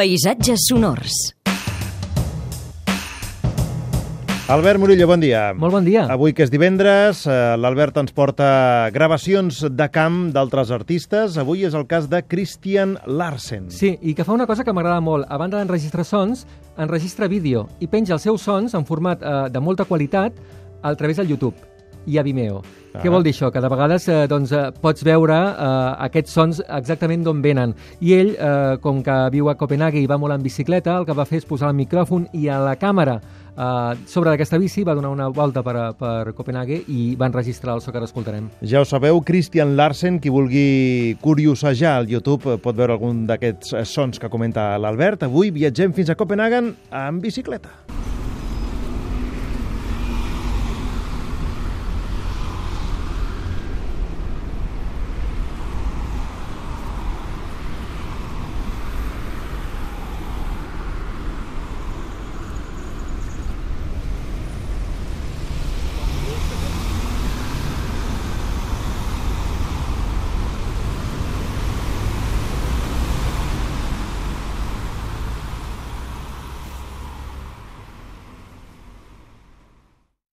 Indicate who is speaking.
Speaker 1: Paisatges sonors.
Speaker 2: Albert Murillo, bon dia.
Speaker 3: Molt bon dia.
Speaker 2: Avui, que és divendres, eh, l'Albert ens porta gravacions de camp d'altres artistes. Avui és el cas de Christian Larsen.
Speaker 3: Sí, i que fa una cosa que m'agrada molt. A banda d'enregistrar sons, enregistra vídeo i penja els seus sons en format eh, de molta qualitat a través del YouTube i a Vimeo.
Speaker 2: Ah.
Speaker 3: Què vol dir això? Que de vegades eh, doncs, eh, pots veure eh, aquests sons exactament d'on venen. I ell, eh, com que viu a Copenhague i va molt en bicicleta, el que va fer és posar el micròfon i a la càmera eh, sobre d'aquesta bici va donar una volta per, per Copenhague i va enregistrar el so que ara escoltarem.
Speaker 2: Ja ho sabeu, Christian Larsen, qui vulgui curiosejar al YouTube, eh, pot veure algun d'aquests sons que comenta l'Albert. Avui viatgem fins a Copenhagen en bicicleta.